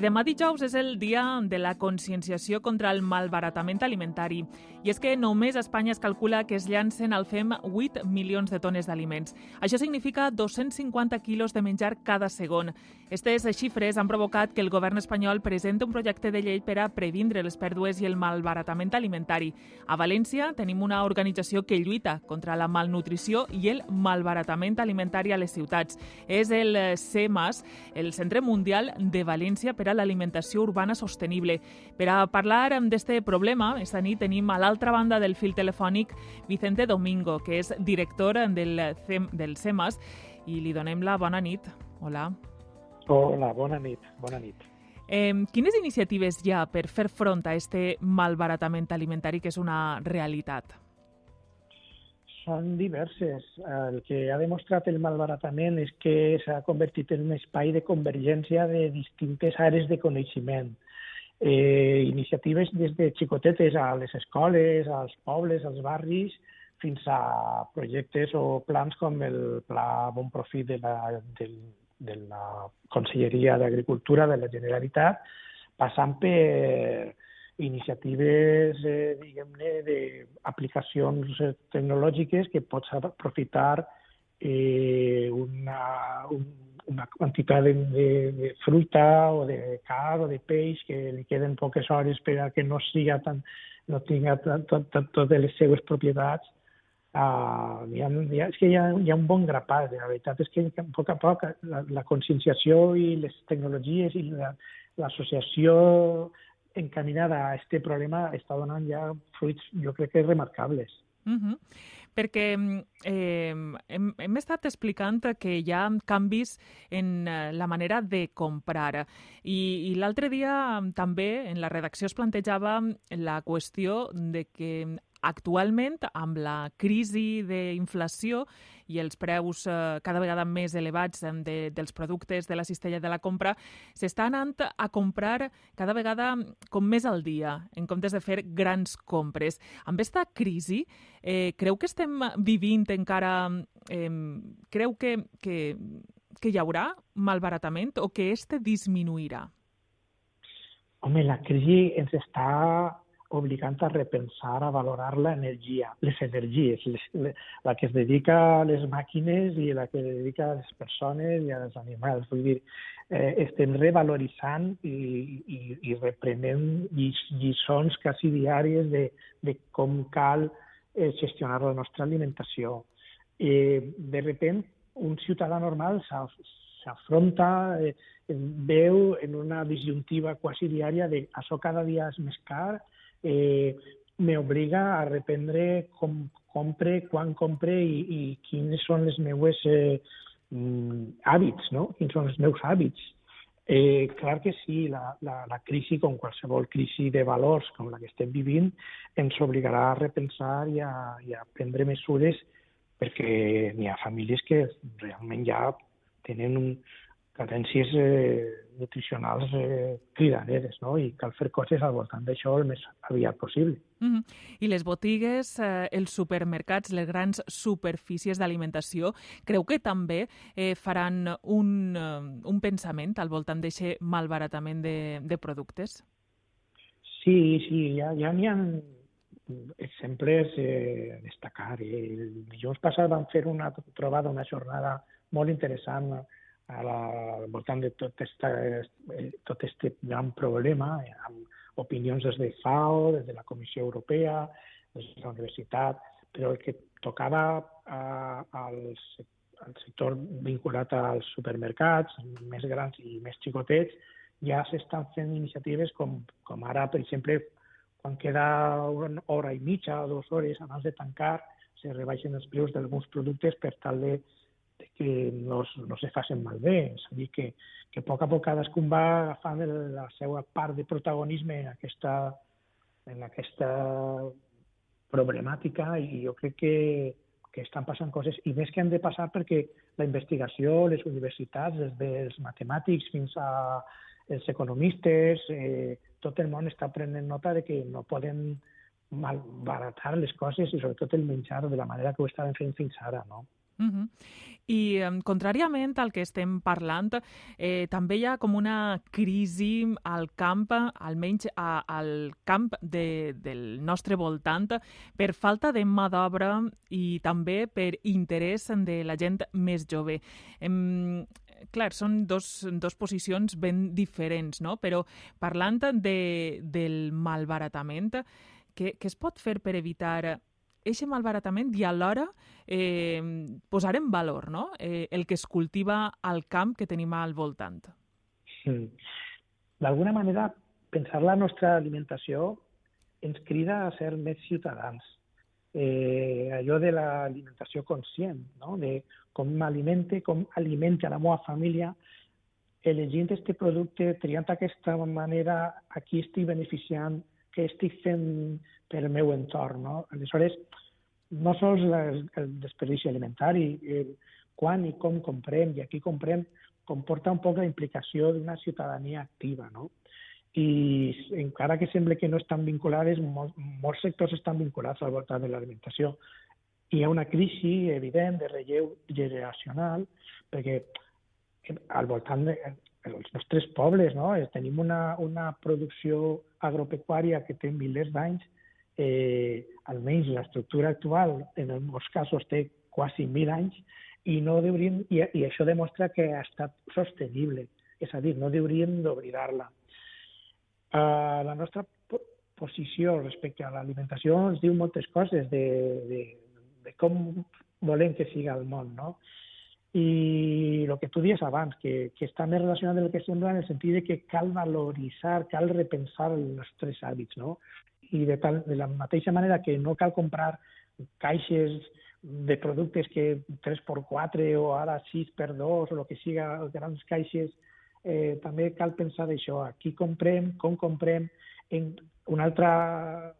Demà dijous és el dia de la conscienciació contra el malbaratament alimentari. I és que només a Espanya es calcula que es llancen al FEM 8 milions de tones d'aliments. Això significa 250 quilos de menjar cada segon. Aquestes xifres han provocat que el govern espanyol presenti un projecte de llei per a previndre les pèrdues i el malbaratament alimentari. A València tenim una organització que lluita contra la malnutrició i el malbaratament alimentari a les ciutats. És el CEMAS, el Centre Mundial de València per a l'Alimentació Urbana Sostenible. Per a parlar d'este problema, esta nit tenim a l'altra banda del fil telefònic Vicente Domingo, que és director del, CEM, del CEMAS, i li donem la bona nit. Hola. Hola, bona nit. Bona nit. Eh, quines iniciatives hi ha per fer front a este malbaratament alimentari que és una realitat? Són diverses. El que ha demostrat el malbaratament és que s'ha convertit en un espai de convergència de distintes àrees de coneixement. Eh, iniciatives des de xicotetes a les escoles, als pobles, als barris, fins a projectes o plans com el Pla Bon Profit de la, de, de la Conselleria d'Agricultura de la Generalitat, passant per iniciatives, eh, diguem-ne, d'aplicacions eh, tecnològiques que pots aprofitar eh, una, un, una quantitat de, de, de fruita o de car o de peix que li queden poques hores per a que no siga tan, no tinga totes tot, tot les seues propietats. Uh, hi ha, hi ha, és que hi ha, hi ha un bon grapat. La veritat és que a poc a poc la, la conscienciació i les tecnologies i l'associació la, encaminada a este problema està donant ja fruits, jo crec que remarcables. Uh -huh. Perquè eh, hem, hem estat explicant que hi ha canvis en eh, la manera de comprar. I, i l'altre dia també en la redacció es plantejava la qüestió de que Actualment, amb la crisi d'inflació i els preus eh, cada vegada més elevats de, dels productes de la cistella de la compra, s'està anant a comprar cada vegada com més al dia, en comptes de fer grans compres. Amb aquesta crisi, eh, creu que estem vivint encara... Eh, creu que, que, que hi haurà malbaratament o que este disminuirà? Home, la crisi ens està obligant a repensar, a valorar l'energia, les energies, les, la que es dedica a les màquines i la que es dedica a les persones i als animals. Vull dir, eh, estem revaloritzant i, i, i reprenent lliçons quasi diàries de, de com cal eh, gestionar la nostra alimentació. Eh, de repent, un ciutadà normal s'afronta, eh, veu en una disjuntiva quasi diària de això cada dia és més car, eh, m'obliga a reprendre com compre, quan compre i, i quins són els meus eh, mm, hàbits, no? quins són els meus hàbits. Eh, clar que sí, la, la, la crisi, com qualsevol crisi de valors com la que estem vivint, ens obligarà a repensar i a, i a prendre mesures perquè n'hi ha famílies que realment ja tenen un, carències eh, nutricionals eh, cridaneres, no? I cal fer coses al voltant d'això el més aviat possible. Mm -hmm. I les botigues, eh, els supermercats, les grans superfícies d'alimentació, creu que també eh, faran un, uh, un pensament al voltant d'aquest malbaratament de, de productes? Sí, sí, ja ja n'hi ha exemples eh, a destacar. El dijous passat vam fer una trobada, una jornada molt interessant a la, al voltant de tot, eh, tot este gran problema, eh, amb opinions des de FAO, des de la Comissió Europea, des de la universitat, però el que tocava a, al, al sector vinculat als supermercats, més grans i més xicotets, ja s'estan fent iniciatives com, com ara, per exemple, quan queda una hora i mitja o dues hores abans de tancar, se rebaixen els preus d'alguns productes per tal de que no, no se facin malbé. És a dir, que, que a poc a poc cadascun va agafant la seva part de protagonisme en aquesta, en aquesta problemàtica i jo crec que, que estan passant coses, i més que han de passar perquè la investigació, les universitats, des dels matemàtics fins a els economistes, eh, tot el món està prenent nota de que no poden malbaratar les coses i sobretot el menjar de la manera que ho estaven fent fins ara, no? Uh -huh. I, contràriament al que estem parlant, eh, també hi ha com una crisi al camp, almenys a, al camp de, del nostre voltant, per falta de mà d'obra i també per interès de la gent més jove. Em, clar, són dos, dos posicions ben diferents, no? però parlant de, del malbaratament, què, què es pot fer per evitar eixe malbaratament i alhora eh, posar en valor no? eh, el que es cultiva al camp que tenim al voltant. Sí. D'alguna manera, pensar la nostra alimentació ens crida a ser més ciutadans. Eh, allò de l'alimentació conscient, no? de com m'alimente, com alimenta la meva família, elegint aquest producte, triant aquesta manera, aquí estic beneficiant, què estic fent per al meu entorn. No? Aleshores, no sols el, el desperdici alimentari, el, quan i com comprem i a qui comprem, comporta un poc la implicació d'una ciutadania activa. No? I encara que sembla que no estan vinculades, mol, molts sectors estan vinculats al voltant de l'alimentació. Hi ha una crisi evident de relleu generacional, perquè al voltant de, els nostres pobles, no? tenim una, una producció agropecuària que té milers d'anys, eh, almenys l'estructura actual en molts casos té quasi mil anys i, no hauríem, i, i això demostra que ha estat sostenible, és a dir, no hauríem d'oblidar-la. Uh, la nostra posició respecte a l'alimentació ens diu moltes coses de, de, de com volem que siga el món, no? I el que tu dies abans, que, que està més relacionat amb el que sembla en el sentit de que cal valoritzar, cal repensar els nostres hàbits, no? I de, tal, de la mateixa manera que no cal comprar caixes de productes que 3x4 o ara 6x2 o el que siga, grans caixes, eh, també cal pensar d'això, aquí comprem, com comprem, en un altre punt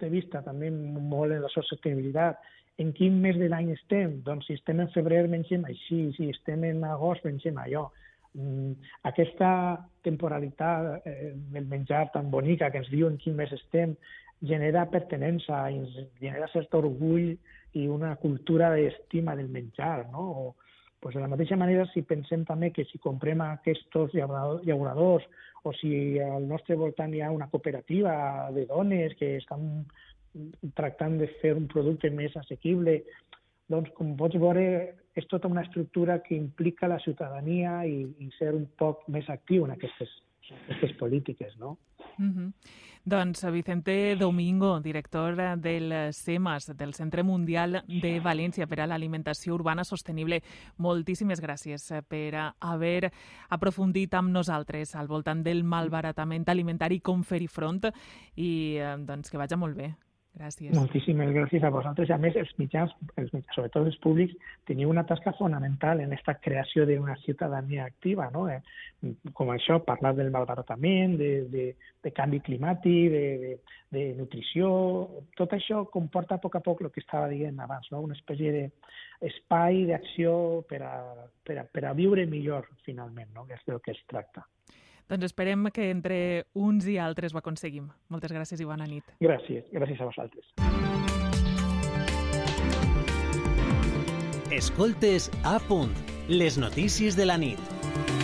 de vista també molt en la sostenibilitat, en quin mes de l'any estem? Doncs si estem en febrer mengem així, si estem en agost mengem allò. Mm, aquesta temporalitat eh, del menjar tan bonica que ens diu en quin mes estem genera pertenença, genera cert orgull i una cultura d'estima del menjar, no? O, pues de la mateixa manera, si pensem també que si comprem aquests llauradors o si al nostre voltant hi ha una cooperativa de dones que estan tractant de fer un producte més assequible, doncs, com pots veure, és tota una estructura que implica la ciutadania i, i ser un poc més actiu en aquestes, aquestes polítiques, no? Mm -hmm. Doncs Vicente Domingo, director del CEMAS, del Centre Mundial de València per a l'Alimentació Urbana Sostenible, moltíssimes gràcies per haver aprofundit amb nosaltres al voltant del malbaratament alimentari, com fer-hi front i doncs que vagi molt bé. Gràcies. Moltíssimes gràcies a vosaltres. A més, els mitjans, els mitjans, sobretot els públics, teniu una tasca fonamental en aquesta creació d'una ciutadania activa, no? Eh, com això, parlar del malbaratament, de, de, de canvi climàtic, de, de, de nutrició... Tot això comporta a poc a poc el que estava dient abans, no? una espècie d'espai d'acció per, a, per, a, per a viure millor, finalment, no? que és del que es tracta. Doncs esperem que entre uns i altres ho aconseguim. Moltes gràcies i bona nit. Gràcies, gràcies a vosaltres. Escoltes a punt, les notícies de la nit.